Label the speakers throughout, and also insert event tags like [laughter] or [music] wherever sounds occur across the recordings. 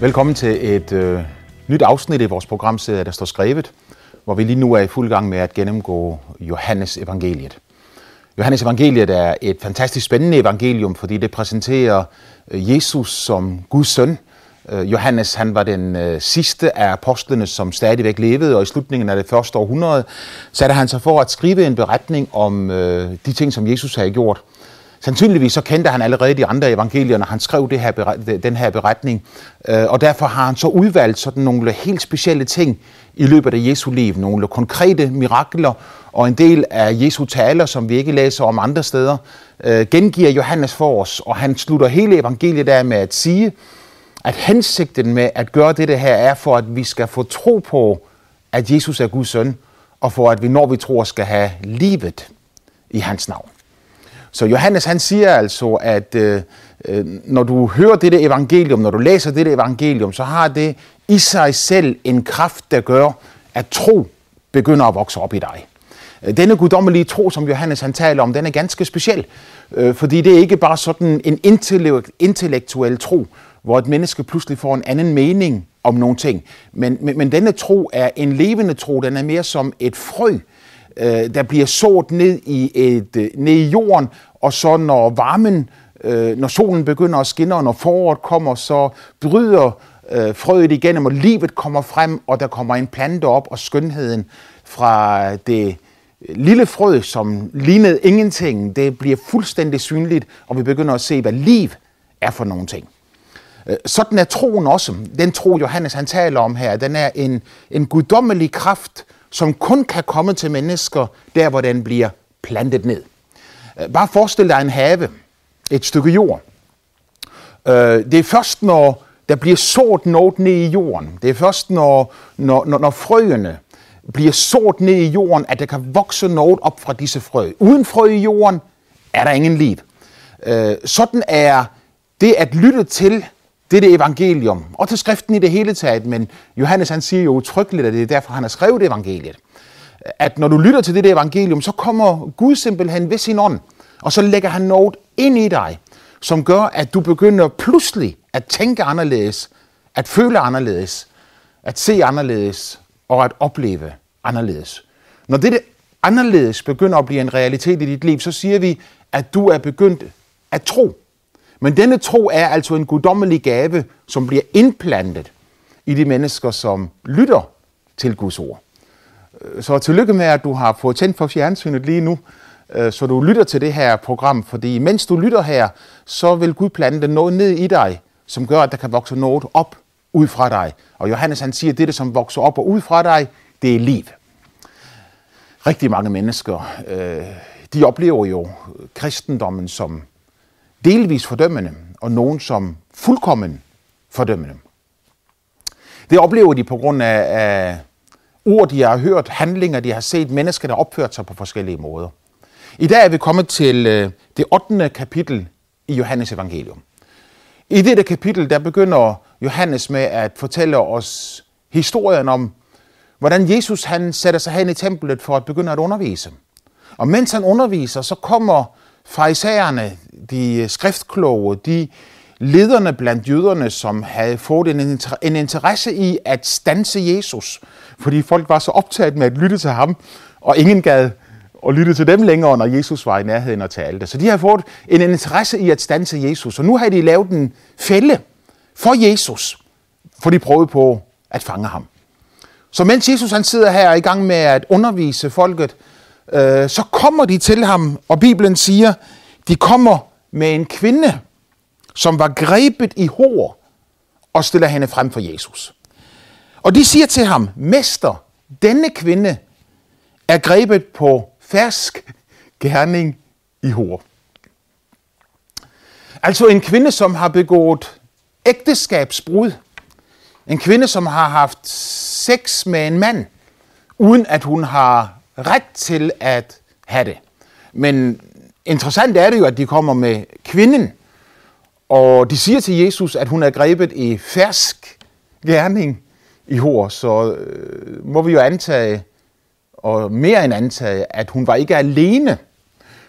Speaker 1: Velkommen til et øh, nyt afsnit i vores programserie, der står skrevet, hvor vi lige nu er i fuld gang med at gennemgå Johannes evangeliet. Johannes evangeliet er et fantastisk spændende evangelium, fordi det præsenterer øh, Jesus som Guds søn. Øh, Johannes han var den øh, sidste af apostlene, som stadigvæk levede, og i slutningen af det første århundrede satte han sig for at skrive en beretning om øh, de ting, som Jesus havde gjort. Sandsynligvis så kendte han allerede de andre evangelier, når han skrev det her, den her beretning, øh, og derfor har han så udvalgt sådan nogle helt specielle ting i løbet af Jesu liv, nogle konkrete mirakler og en del af Jesu taler, som vi ikke læser om andre steder, øh, gengiver Johannes for os, og han slutter hele evangeliet af med at sige, at hensigten med at gøre det her er for, at vi skal få tro på, at Jesus er Guds søn, og for at vi, når vi tror, skal have livet i hans navn. Så Johannes han siger altså, at øh, øh, når du hører dette evangelium, når du læser dette evangelium, så har det i sig selv en kraft, der gør, at tro begynder at vokse op i dig. Denne guddommelige tro, som Johannes han taler om, den er ganske speciel, øh, fordi det er ikke bare sådan en intellektuel tro, hvor et menneske pludselig får en anden mening om nogle ting. Men, men, men denne tro er en levende tro, den er mere som et frø, øh, Øh, der bliver sået ned i, et, øh, ned i jorden, og så når varmen, øh, når solen begynder at skinne, og når foråret kommer, så bryder øh, frøet igennem, og livet kommer frem, og der kommer en plante op, og skønheden fra det øh, lille frø, som lignede ingenting, det bliver fuldstændig synligt, og vi begynder at se, hvad liv er for nogle ting. Øh, sådan er troen også. Den tro, Johannes han taler om her, den er en, en guddommelig kraft, som kun kan komme til mennesker, der hvor den bliver plantet ned. Øh, bare forestil dig en have, et stykke jord. Øh, det er først, når der bliver sort noget ned i jorden. Det er først, når, når, når, når frøene bliver sort ned i jorden, at der kan vokse noget op fra disse frø. Uden frø i jorden er der ingen liv. Øh, sådan er det at lytte til dette evangelium, og til skriften i det hele taget, men Johannes han siger jo utryggeligt, at det er derfor, han har skrevet evangeliet, at når du lytter til det evangelium, så kommer Gud simpelthen ved sin ånd, og så lægger han noget ind i dig, som gør, at du begynder pludselig at tænke anderledes, at føle anderledes, at se anderledes og at opleve anderledes. Når det anderledes begynder at blive en realitet i dit liv, så siger vi, at du er begyndt at tro. Men denne tro er altså en guddommelig gave, som bliver indplantet i de mennesker, som lytter til Guds ord. Øh, så tillykke med, at du har fået tændt for fjernsynet lige nu, øh, så du lytter til det her program, fordi mens du lytter her, så vil Gud plante noget ned i dig, som gør, at der kan vokse noget op ud fra dig. Og Johannes han siger, at det, som vokser op og ud fra dig, det er liv. Rigtig mange mennesker, øh, de oplever jo kristendommen som delvis fordømmende, og nogen som fuldkommen fordømmende. Det oplever de på grund af, af ord, de har hørt, handlinger, de har set, mennesker, der opført sig på forskellige måder. I dag er vi kommet til øh, det 8. kapitel i Johannes evangelium. I dette kapitel, der begynder Johannes med at fortælle os historien om, hvordan Jesus han sætter sig hen i templet for at begynde at undervise. Og mens han underviser, så kommer farisæerne, de øh, skriftkloge, de lederne blandt jøderne, som havde fået en interesse i at stanse Jesus, fordi folk var så optaget med at lytte til ham, og ingen gad at lytte til dem længere, når Jesus var i nærheden og talte. Så de har fået en interesse i at stanse Jesus, og nu har de lavet en fælde for Jesus, for de prøvede på at fange ham. Så mens Jesus han sidder her i gang med at undervise folket, øh, så kommer de til ham, og Bibelen siger, de kommer med en kvinde, som var grebet i hår, og stiller hende frem for Jesus. Og de siger til ham, Mester, denne kvinde er grebet på fersk gerning i hår. Altså en kvinde, som har begået ægteskabsbrud. En kvinde, som har haft sex med en mand, uden at hun har ret til at have det. Men interessant er det jo, at de kommer med kvinden, og de siger til Jesus, at hun er grebet i fersk gerning i hår, så øh, må vi jo antage, og mere end antage, at hun var ikke alene,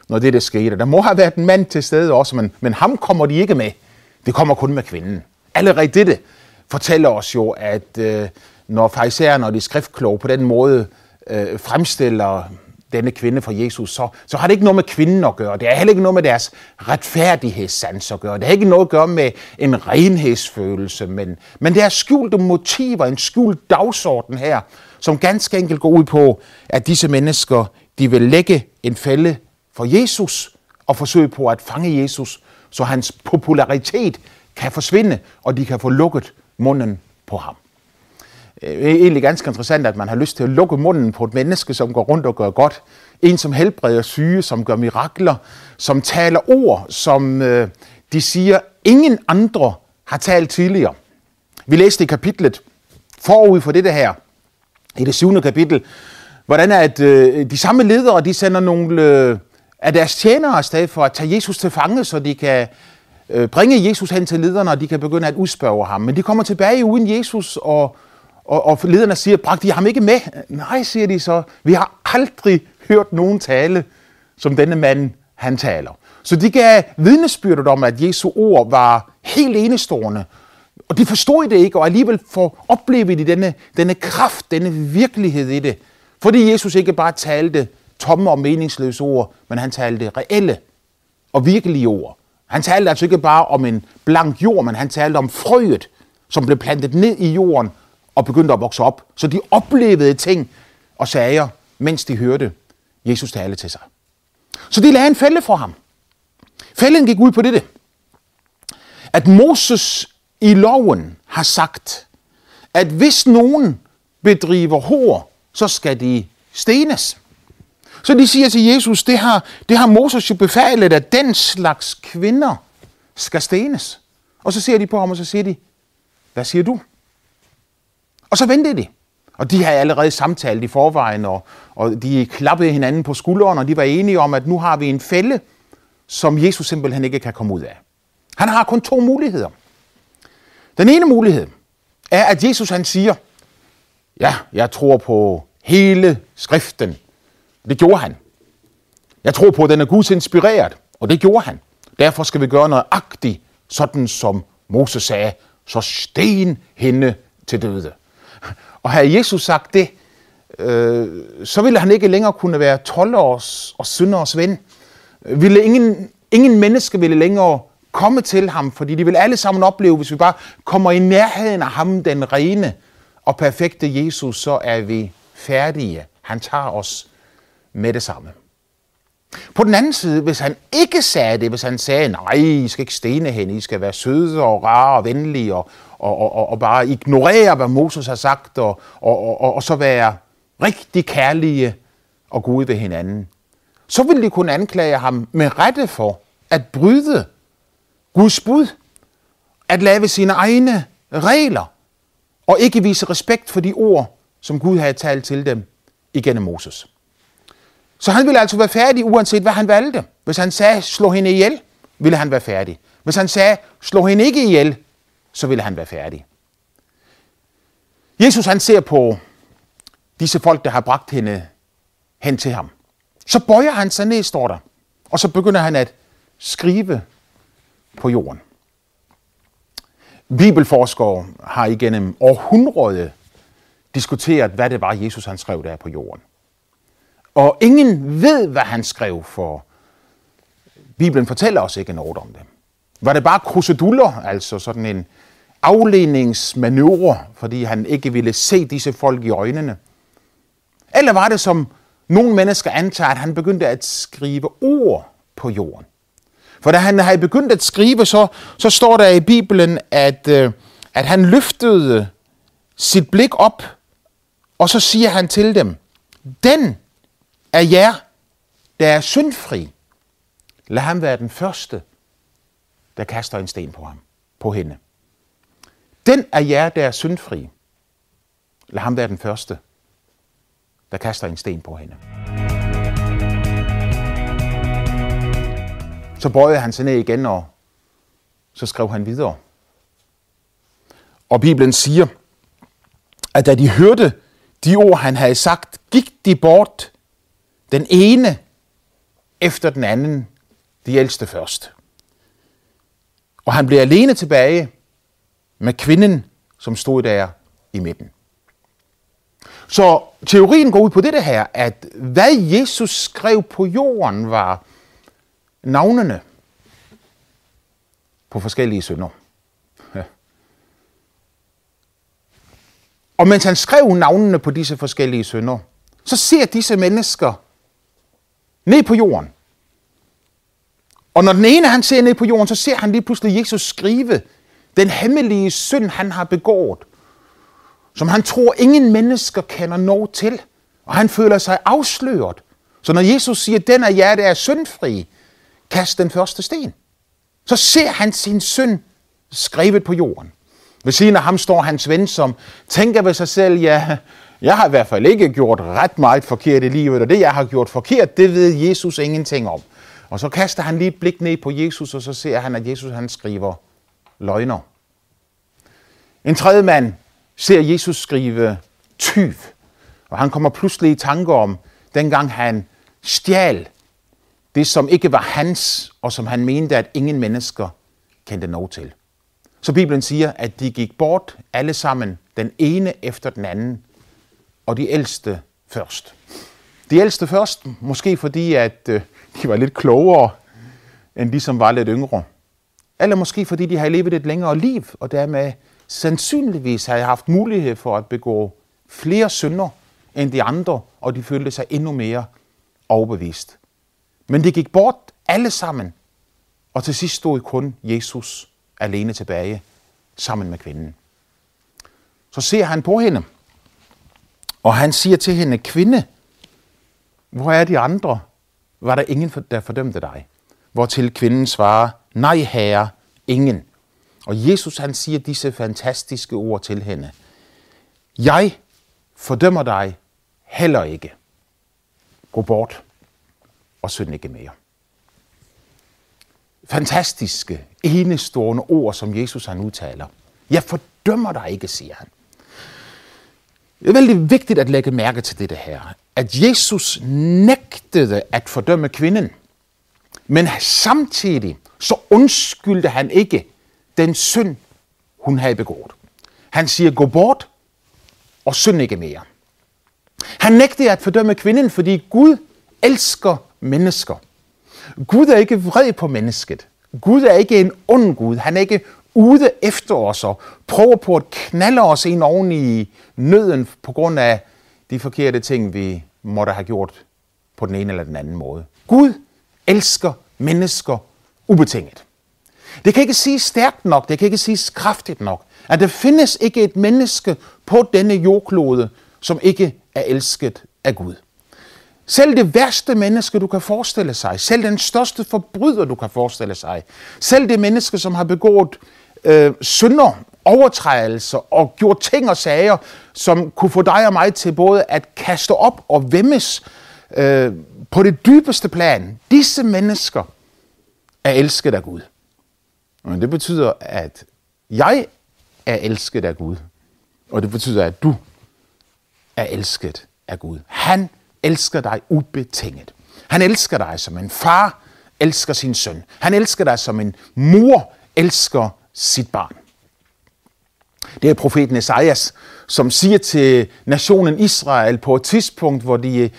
Speaker 1: når det der skete. Der må have været en mand til stede også, men, men ham kommer de ikke med. Det kommer kun med kvinden. Allerede dette fortæller os jo, at øh, når farisæerne og de skriftkloge på den måde øh, fremstiller denne kvinde for Jesus, så, så har det ikke noget med kvinden at gøre. Det har heller ikke noget med deres retfærdighedssans at gøre. Det har ikke noget at gøre med en renhedsfølelse, men, men det er skjulte motiver, en skjult dagsorden her, som ganske enkelt går ud på, at disse mennesker, de vil lægge en fælde for Jesus og forsøge på at fange Jesus, så hans popularitet kan forsvinde, og de kan få lukket munden på ham. Det er egentlig ganske interessant, at man har lyst til at lukke munden på et menneske, som går rundt og gør godt. En, som helbreder syge, som gør mirakler, som taler ord, som øh, de siger, ingen andre har talt tidligere. Vi læste i kapitlet forud for det her, i det syvende kapitel, hvordan at øh, de samme ledere, de sender nogle øh, af deres tjenere afsted for at tage Jesus til fange, så de kan øh, bringe Jesus hen til lederne, og de kan begynde at udspørge ham. Men de kommer tilbage uden Jesus, og og, og lederne siger, bragte de ham ikke med? Nej, siger de så. Vi har aldrig hørt nogen tale, som denne mand, han taler. Så de gav vidnesbyrdet om, at Jesu ord var helt enestående. Og de forstod det ikke, og alligevel får oplevet de denne, denne kraft, denne virkelighed i det. Fordi Jesus ikke bare talte tomme og meningsløse ord, men han talte reelle og virkelige ord. Han talte altså ikke bare om en blank jord, men han talte om frøet, som blev plantet ned i jorden og begyndte at vokse op. Så de oplevede ting og sager, mens de hørte Jesus tale til sig. Så de lagde en fælde for ham. Fælden gik ud på dette. At Moses i loven har sagt, at hvis nogen bedriver hår, så skal de stenes. Så de siger til Jesus, det har, det har Moses jo befalet, at den slags kvinder skal stenes. Og så ser de på ham, og så siger de, hvad siger du? Og så ventede de. Og de havde allerede samtalt i forvejen, og, og de klappede hinanden på skulderen, og de var enige om, at nu har vi en fælde, som Jesus simpelthen ikke kan komme ud af. Han har kun to muligheder. Den ene mulighed er, at Jesus han siger, ja, jeg tror på hele skriften. Det gjorde han. Jeg tror på, at den er Guds inspireret, og det gjorde han. Derfor skal vi gøre noget agtigt, sådan som Moses sagde, så sten hende til døde. [laughs] Og havde Jesus sagt det, øh, så ville han ikke længere kunne være 12 års og synders ven. Ville ingen, ingen menneske ville længere komme til ham, fordi de vil alle sammen opleve, hvis vi bare kommer i nærheden af ham, den rene og perfekte Jesus, så er vi færdige. Han tager os med det samme. På den anden side, hvis han ikke sagde det, hvis han sagde, nej, I skal ikke stene hende, I skal være søde og rare og venlige og, og, og, og bare ignorere, hvad Moses har sagt, og, og, og, og så være rigtig kærlige og gode ved hinanden, så ville de kunne anklage ham med rette for at bryde Guds bud, at lave sine egne regler, og ikke vise respekt for de ord, som Gud havde talt til dem igennem Moses. Så han ville altså være færdig, uanset hvad han valgte. Hvis han sagde, slå hende ihjel, ville han være færdig. Hvis han sagde, slå hende ikke ihjel, så ville han være færdig. Jesus han ser på disse folk, der har bragt hende hen til ham. Så bøjer han sig ned, står der, og så begynder han at skrive på jorden. Bibelforskere har igennem århundrede diskuteret, hvad det var, Jesus han skrev der på jorden. Og ingen ved, hvad han skrev, for Bibelen fortæller os ikke noget om det. Var det bare kruseduller, altså sådan en afledningsmanøvre, fordi han ikke ville se disse folk i øjnene? Eller var det, som nogle mennesker antager, at han begyndte at skrive ord på jorden? For da han havde begyndt at skrive, så, så står der i Bibelen, at, øh, at han løftede sit blik op, og så siger han til dem, den af jer, der er syndfri, lad ham være den første, der kaster en sten på ham, på hende. Den af jer, der er syndfri, lad ham være den første, der kaster en sten på hende. Så bøjede han sig ned igen, og så skrev han videre. Og Bibelen siger, at da de hørte de ord, han havde sagt, gik de bort den ene efter den anden, de ældste først. Og han blev alene tilbage med kvinden som stod der i midten. Så teorien går ud på det her, at hvad Jesus skrev på jorden var navnene på forskellige sønder. Ja. Og mens han skrev navnene på disse forskellige sønder, så ser disse mennesker ned på jorden. Og når den ene han ser ned på jorden, så ser han lige pludselig Jesus skrive den hemmelige synd, han har begået, som han tror ingen mennesker kender noget til. Og han føler sig afsløret. Så når Jesus siger, den af jer, der er syndfri, kast den første sten. Så ser han sin synd skrevet på jorden. Ved siden af ham står hans ven, som tænker ved sig selv, ja, jeg har i hvert fald ikke gjort ret meget forkert i livet, og det jeg har gjort forkert, det ved Jesus ingenting om. Og så kaster han lige et blik ned på Jesus, og så ser han, at Jesus han skriver løgner. En tredje mand ser Jesus skrive tyv, og han kommer pludselig i tanke om, dengang han stjal det, som ikke var hans, og som han mente, at ingen mennesker kendte noget til. Så Bibelen siger, at de gik bort alle sammen, den ene efter den anden, og de ældste først. De ældste først, måske fordi, at øh, de var lidt klogere end de, som var lidt yngre. Eller måske fordi de har levet et længere liv, og dermed sandsynligvis har haft mulighed for at begå flere synder end de andre, og de følte sig endnu mere overbevist. Men de gik bort alle sammen, og til sidst stod kun Jesus alene tilbage sammen med kvinden. Så ser han på hende, og han siger til hende, kvinde, hvor er de andre? Var der ingen, der fordømte dig? Hvortil kvinden svarer, nej herre, ingen. Og Jesus han siger disse fantastiske ord til hende. Jeg fordømmer dig heller ikke. Gå bort og synd ikke mere. Fantastiske, enestående ord, som Jesus han udtaler. Jeg fordømmer dig ikke, siger han. Det er vældig vigtigt at lægge mærke til dette her, at Jesus nægtede at fordømme kvinden, men samtidig så undskyldte han ikke den synd, hun havde begået. Han siger, gå bort og synd ikke mere. Han nægtede at fordømme kvinden, fordi Gud elsker mennesker. Gud er ikke vred på mennesket. Gud er ikke en ond Gud. Han er ikke ude efter os og prøver på at knalde os ind oven i nøden på grund af de forkerte ting, vi måtte have gjort på den ene eller den anden måde. Gud elsker mennesker ubetinget. Det kan ikke siges stærkt nok, det kan ikke siges kraftigt nok, at der findes ikke et menneske på denne jordklode, som ikke er elsket af Gud. Selv det værste menneske, du kan forestille sig, selv den største forbryder, du kan forestille sig, selv det menneske, som har begået øh, synder, overtrædelser og gjort ting og sager, som kunne få dig og mig til både at kaste op og vemmes øh, på det dybeste plan. Disse mennesker er elsket af Gud. Men det betyder, at jeg er elsket af Gud. Og det betyder, at du er elsket af Gud. Han elsker dig ubetinget. Han elsker dig som en far elsker sin søn. Han elsker dig som en mor elsker sit barn. Det er profeten Esajas, som siger til nationen Israel på et tidspunkt, hvor de øh,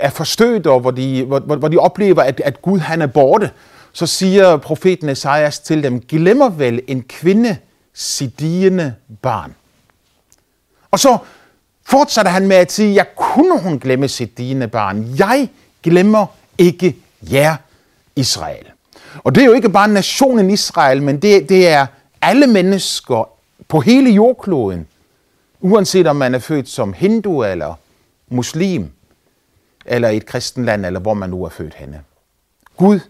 Speaker 1: er forstødt, og hvor de, hvor, hvor de oplever, at, at Gud han er borte, så siger profeten Esajas til dem, glemmer vel en kvinde sit diende barn. Og så fortsatte han med at sige, jeg kunne hun glemme sit dine barn. Jeg glemmer ikke jer, Israel. Og det er jo ikke bare nationen Israel, men det, det er alle mennesker på hele jordkloden, uanset om man er født som hindu eller muslim, eller i et kristenland, eller hvor man nu er født henne. Gud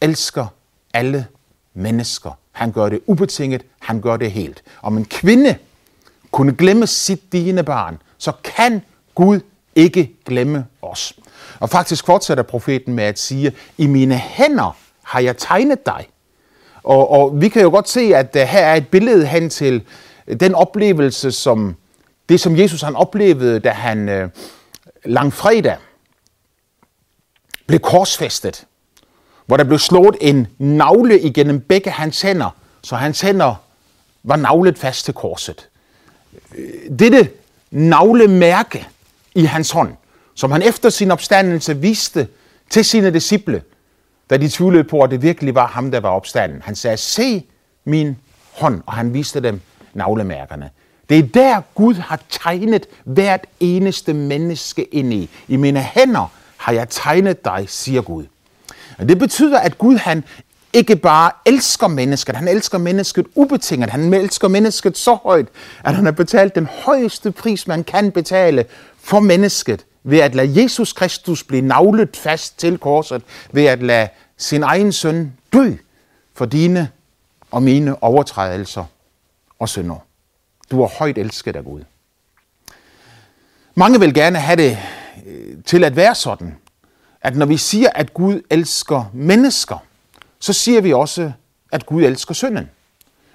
Speaker 1: elsker alle mennesker. Han gør det ubetinget, han gør det helt. Om en kvinde kunne glemme sit dine barn, så kan Gud ikke glemme os. Og faktisk fortsætter profeten med at sige, i mine hænder har jeg tegnet dig. Og, og vi kan jo godt se, at øh, her er et billede hen til øh, den oplevelse, som det som Jesus han oplevede, da han øh, langfredag blev korsfæstet, hvor der blev slået en navle igennem begge hans hænder, så hans hænder var navlet fast til korset dette navlemærke i hans hånd, som han efter sin opstandelse viste til sine disciple, da de tvivlede på, at det virkelig var ham, der var opstanden. Han sagde, se min hånd, og han viste dem navlemærkerne. Det er der, Gud har tegnet hvert eneste menneske ind i. I mine hænder har jeg tegnet dig, siger Gud. Og det betyder, at Gud han ikke bare elsker mennesket, han elsker mennesket ubetinget. Han elsker mennesket så højt, at han har betalt den højeste pris, man kan betale for mennesket, ved at lade Jesus Kristus blive navlet fast til korset, ved at lade sin egen søn dø for dine og mine overtrædelser og synder. Du er højt elsket af Gud. Mange vil gerne have det øh, til at være sådan, at når vi siger, at Gud elsker mennesker, så siger vi også, at Gud elsker synden.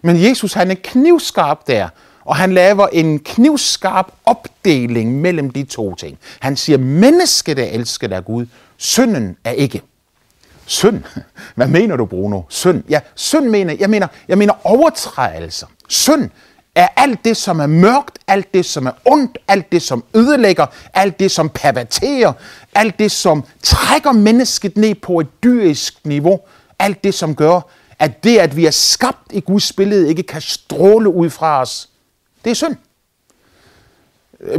Speaker 1: Men Jesus han er knivskarp der, og han laver en knivskarp opdeling mellem de to ting. Han siger, mennesket er elsket af Gud, synden er ikke. Synd? [laughs] Hvad mener du, Bruno? Synd? Ja, synd mener jeg mener, jeg mener overtrædelser. Synd er alt det, som er mørkt, alt det, som er ondt, alt det, som ødelægger, alt det, som perverterer, alt det, som trækker mennesket ned på et dyrisk niveau, alt det, som gør, at det, at vi er skabt i Guds billede, ikke kan stråle ud fra os, det er synd.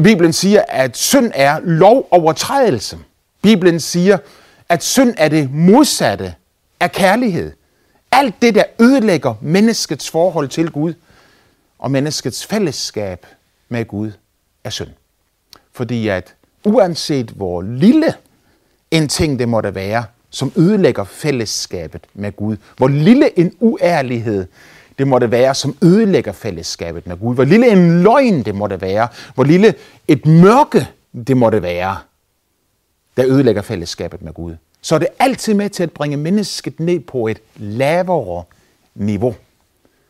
Speaker 1: Bibelen siger, at synd er lovovertrædelse. Bibelen siger, at synd er det modsatte af kærlighed. Alt det, der ødelægger menneskets forhold til Gud og menneskets fællesskab med Gud, er synd. Fordi at uanset hvor lille en ting det måtte være, som ødelægger fællesskabet med Gud, hvor lille en uærlighed det måtte være, som ødelægger fællesskabet med Gud, hvor lille en løgn det måtte være, hvor lille et mørke det måtte være, der ødelægger fællesskabet med Gud, så er det altid med til at bringe mennesket ned på et lavere niveau.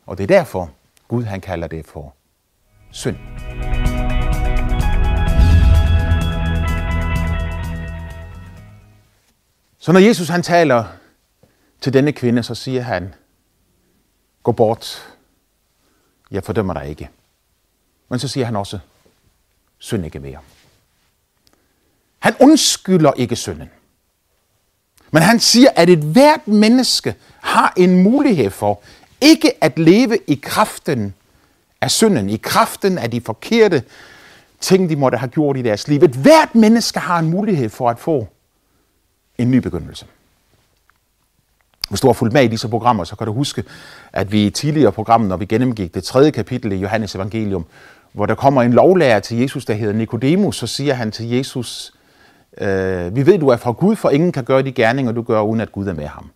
Speaker 1: Og det er derfor, Gud han kalder det for synd. Så når Jesus han taler til denne kvinde, så siger han, gå bort, jeg fordømmer dig ikke. Men så siger han også, synd ikke mere. Han undskylder ikke synden. Men han siger, at et hvert menneske har en mulighed for ikke at leve i kraften af synden, i kraften af de forkerte ting, de måtte have gjort i deres liv. Et hvert menneske har en mulighed for at få en ny begyndelse. Hvis du har fulgt med i disse programmer, så kan du huske, at vi i tidligere program, når vi gennemgik det tredje kapitel i Johannes evangelium, hvor der kommer en lovlærer til Jesus, der hedder Nikodemus, så siger han til Jesus, øh, vi ved, du er fra Gud, for ingen kan gøre de gerninger, du gør, uden at Gud er med ham.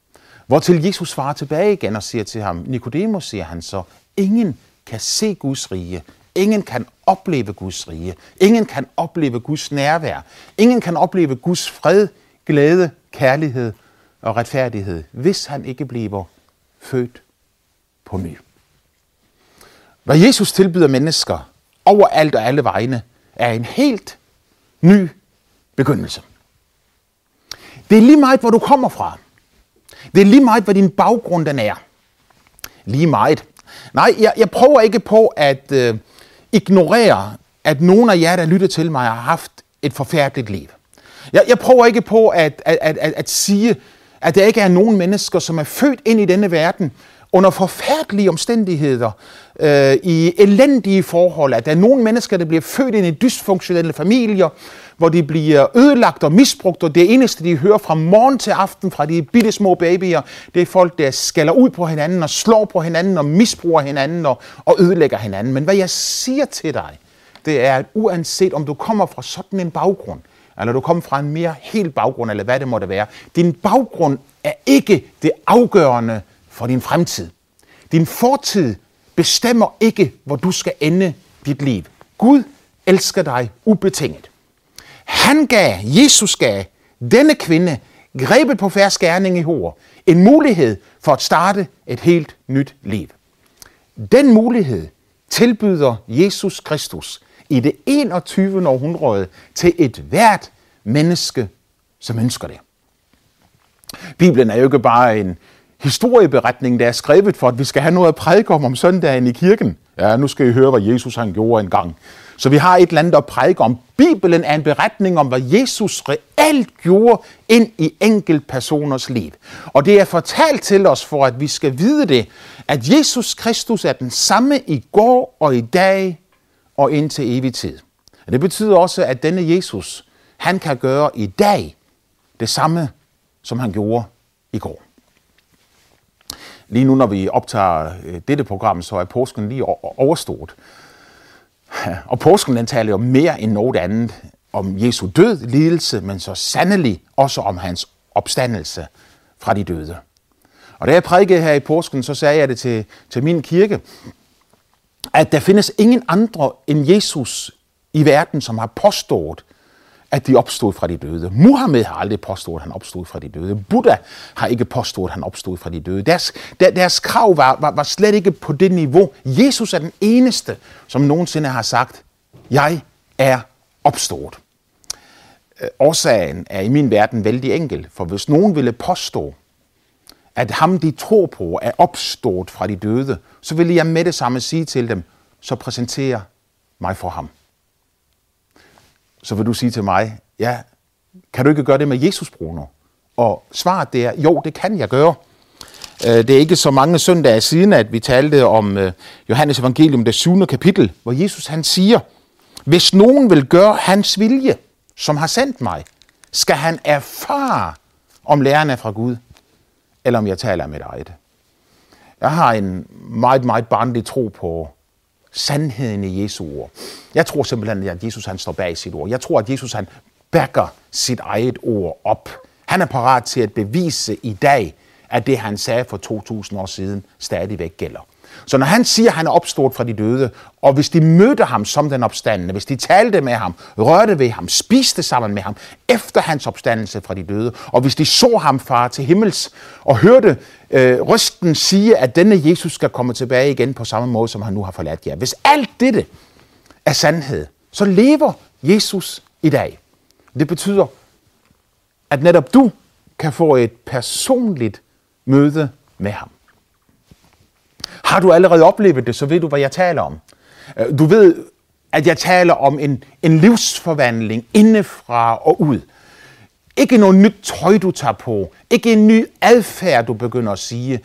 Speaker 1: Hvortil Jesus svarer tilbage igen og siger til ham, Nikodemus, siger han så, ingen kan se Guds rige, ingen kan opleve Guds rige, ingen kan opleve Guds nærvær, ingen kan opleve Guds fred, glæde, kærlighed og retfærdighed, hvis han ikke bliver født på ny. Hvad Jesus tilbyder mennesker overalt og alle vegne, er en helt ny begyndelse. Det er lige meget, hvor du kommer fra. Det er lige meget, hvad din baggrund den er. Lige meget. Nej, jeg, jeg prøver ikke på at øh, ignorere, at nogen af jer, der lytter til mig, har haft et forfærdeligt liv. Jeg, jeg prøver ikke på at, at, at, at, at sige, at der ikke er nogen mennesker, som er født ind i denne verden under forfærdelige omstændigheder, øh, i elendige forhold, at der er nogle mennesker, der bliver født ind i dysfunktionelle familier, hvor de bliver ødelagt og misbrugt, og det eneste, de hører fra morgen til aften fra de bitte små babyer, det er folk, der skaller ud på hinanden og slår på hinanden og misbruger hinanden og, og ødelægger hinanden. Men hvad jeg siger til dig, det er, at uanset om du kommer fra sådan en baggrund, eller du kommer fra en mere helt baggrund, eller hvad det måtte være, din baggrund er ikke det afgørende for din fremtid. Din fortid bestemmer ikke, hvor du skal ende dit liv. Gud elsker dig ubetinget. Han gav, Jesus gav, denne kvinde, grebet på færre skærning i hår, en mulighed for at starte et helt nyt liv. Den mulighed tilbyder Jesus Kristus i det 21. århundrede til et hvert menneske, som ønsker det. Bibelen er jo ikke bare en historieberetning, der er skrevet for, at vi skal have noget at prædike om om søndagen i kirken – Ja, nu skal I høre, hvad Jesus han gjorde engang. Så vi har et eller andet at prædike om. Bibelen er en beretning om, hvad Jesus reelt gjorde ind i enkelt personers liv. Og det er fortalt til os, for at vi skal vide det, at Jesus Kristus er den samme i går og i dag og indtil evig tid. Det betyder også, at denne Jesus, han kan gøre i dag det samme, som han gjorde i går. Lige nu, når vi optager øh, dette program, så er påsken lige overstået. [laughs] Og påsken den taler jo mere end noget andet om Jesu død, lidelse, men så sandelig også om hans opstandelse fra de døde. Og da jeg prædikede her i påsken, så sagde jeg det til, til min kirke, at der findes ingen andre end Jesus i verden, som har påstået, at de opstod fra de døde. Muhammed har aldrig påstået, at han opstod fra de døde. Buddha har ikke påstået, at han opstod fra de døde. Deres, der, deres krav var, var, var slet ikke på det niveau. Jesus er den eneste, som nogensinde har sagt, jeg er opstået. Øh, årsagen er i min verden vældig enkel, for hvis nogen ville påstå, at ham de tror på er opstået fra de døde, så ville jeg med det samme sige til dem, så præsenterer mig for ham så vil du sige til mig, ja, kan du ikke gøre det med Jesus, Bruno? Og svaret det er, jo, det kan jeg gøre. Øh, det er ikke så mange søndage siden, at vi talte om øh, Johannes evangelium, det 7. kapitel, hvor Jesus han siger, hvis nogen vil gøre hans vilje, som har sendt mig, skal han erfare, om lærerne er fra Gud, eller om jeg taler med eget. Jeg har en meget, meget barnlig tro på sandheden i Jesu ord. Jeg tror simpelthen, at Jesus han står bag sit ord. Jeg tror, at Jesus han backer sit eget ord op. Han er parat til at bevise i dag, at det, han sagde for 2000 år siden, stadigvæk gælder. Så når han siger, at han er opstået fra de døde, og hvis de mødte ham som den opstandende, hvis de talte med ham, rørte ved ham, spiste sammen med ham efter hans opstandelse fra de døde, og hvis de så ham far til himmels og hørte øh, røsten sige, at denne Jesus skal komme tilbage igen på samme måde, som han nu har forladt jer. Hvis alt dette er sandhed, så lever Jesus i dag. Det betyder, at netop du kan få et personligt møde med ham. Har du allerede oplevet det, så ved du, hvad jeg taler om. Øh, du ved, at jeg taler om en, en livsforvandling indefra og ud. Ikke noget nyt tøj, du tager på. Ikke en ny adfærd, du begynder at sige.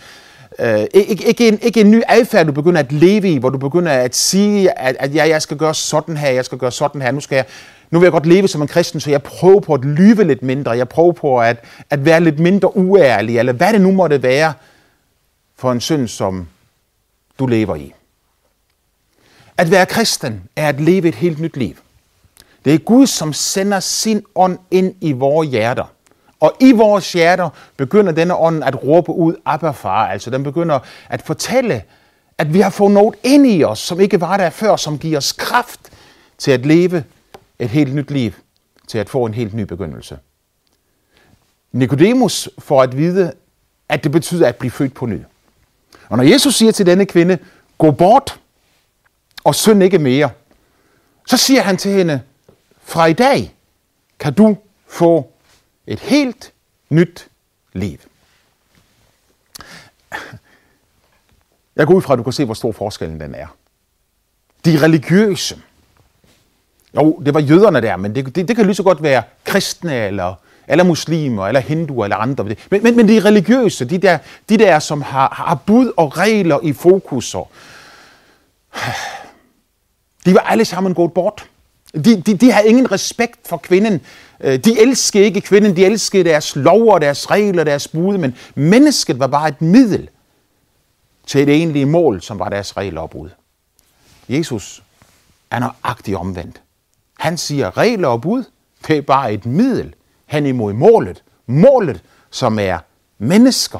Speaker 1: Uh, ikke, ikke, en, ikke en ny adfærd, du begynder at leve i, hvor du begynder at sige, at, at ja, jeg skal gøre sådan her, jeg skal gøre sådan her, nu skal jeg, nu vil jeg godt leve som en kristen, så jeg prøver på at lyve lidt mindre, jeg prøver på at, at være lidt mindre uærlig, eller hvad det nu måtte være for en synd, som du lever i. At være kristen er at leve et helt nyt liv. Det er Gud, som sender sin ånd ind i vores hjerter. Og i vores hjerter begynder denne ånd at råbe ud, Abba far. Altså den begynder at fortælle, at vi har fået noget ind i os, som ikke var der før, som giver os kraft til at leve et helt nyt liv, til at få en helt ny begyndelse. Nikodemus får at vide, at det betyder at blive født på ny. Og når Jesus siger til denne kvinde, gå bort og synd ikke mere, så siger han til hende, fra i dag kan du få et helt nyt liv. Jeg går ud fra, at du kan se, hvor stor forskellen den er. De religiøse. Jo, det var jøderne der, men det, det, det kan lige så godt være kristne eller eller muslimer, eller hinduer, eller andre. Men, men, men de religiøse, de der, de der som har, har bud og regler i fokus, og, de var alle sammen gået bort. De, de, de havde ingen respekt for kvinden. Øh, de elskede ikke kvinden, de elskede deres lov deres regler, deres bud, men mennesket var bare et middel til et egentlige mål, som var deres regler og bud. Jesus er nøjagtigt omvendt. Han siger, regler og bud, det er bare et middel hen imod målet. Målet, som er mennesker,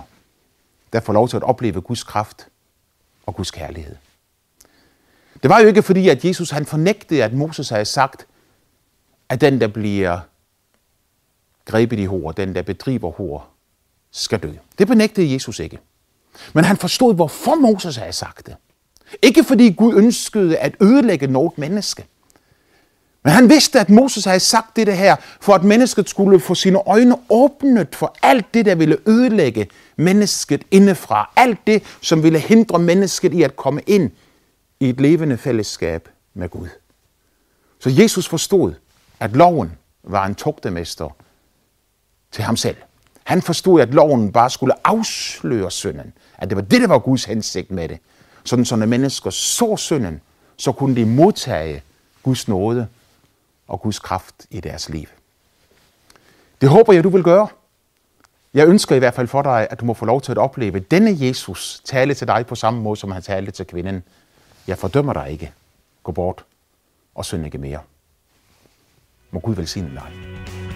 Speaker 1: der får lov til at opleve Guds kraft og Guds kærlighed. Det var jo ikke fordi, at Jesus han fornægtede, at Moses havde sagt, at den, der bliver grebet i hår, den, der bedriver hår, skal dø. Det benægtede Jesus ikke. Men han forstod, hvorfor Moses havde sagt det. Ikke fordi Gud ønskede at ødelægge noget menneske. Men han vidste, at Moses havde sagt det her, for at mennesket skulle få sine øjne åbnet for alt det, der ville ødelægge mennesket indefra. Alt det, som ville hindre mennesket i at komme ind i et levende fællesskab med Gud. Så Jesus forstod, at loven var en tugtemester til ham selv. Han forstod, at loven bare skulle afsløre synden. At det var det, der var Guds hensigt med det. Sådan, så når mennesker så synden, så kunne de modtage Guds nåde og Guds kraft i deres liv. Det håber jeg, du vil gøre. Jeg ønsker i hvert fald for dig, at du må få lov til at opleve denne Jesus tale til dig på samme måde, som han talte til kvinden. Jeg fordømmer dig ikke. Gå bort og synd ikke mere. Må Gud velsigne dig.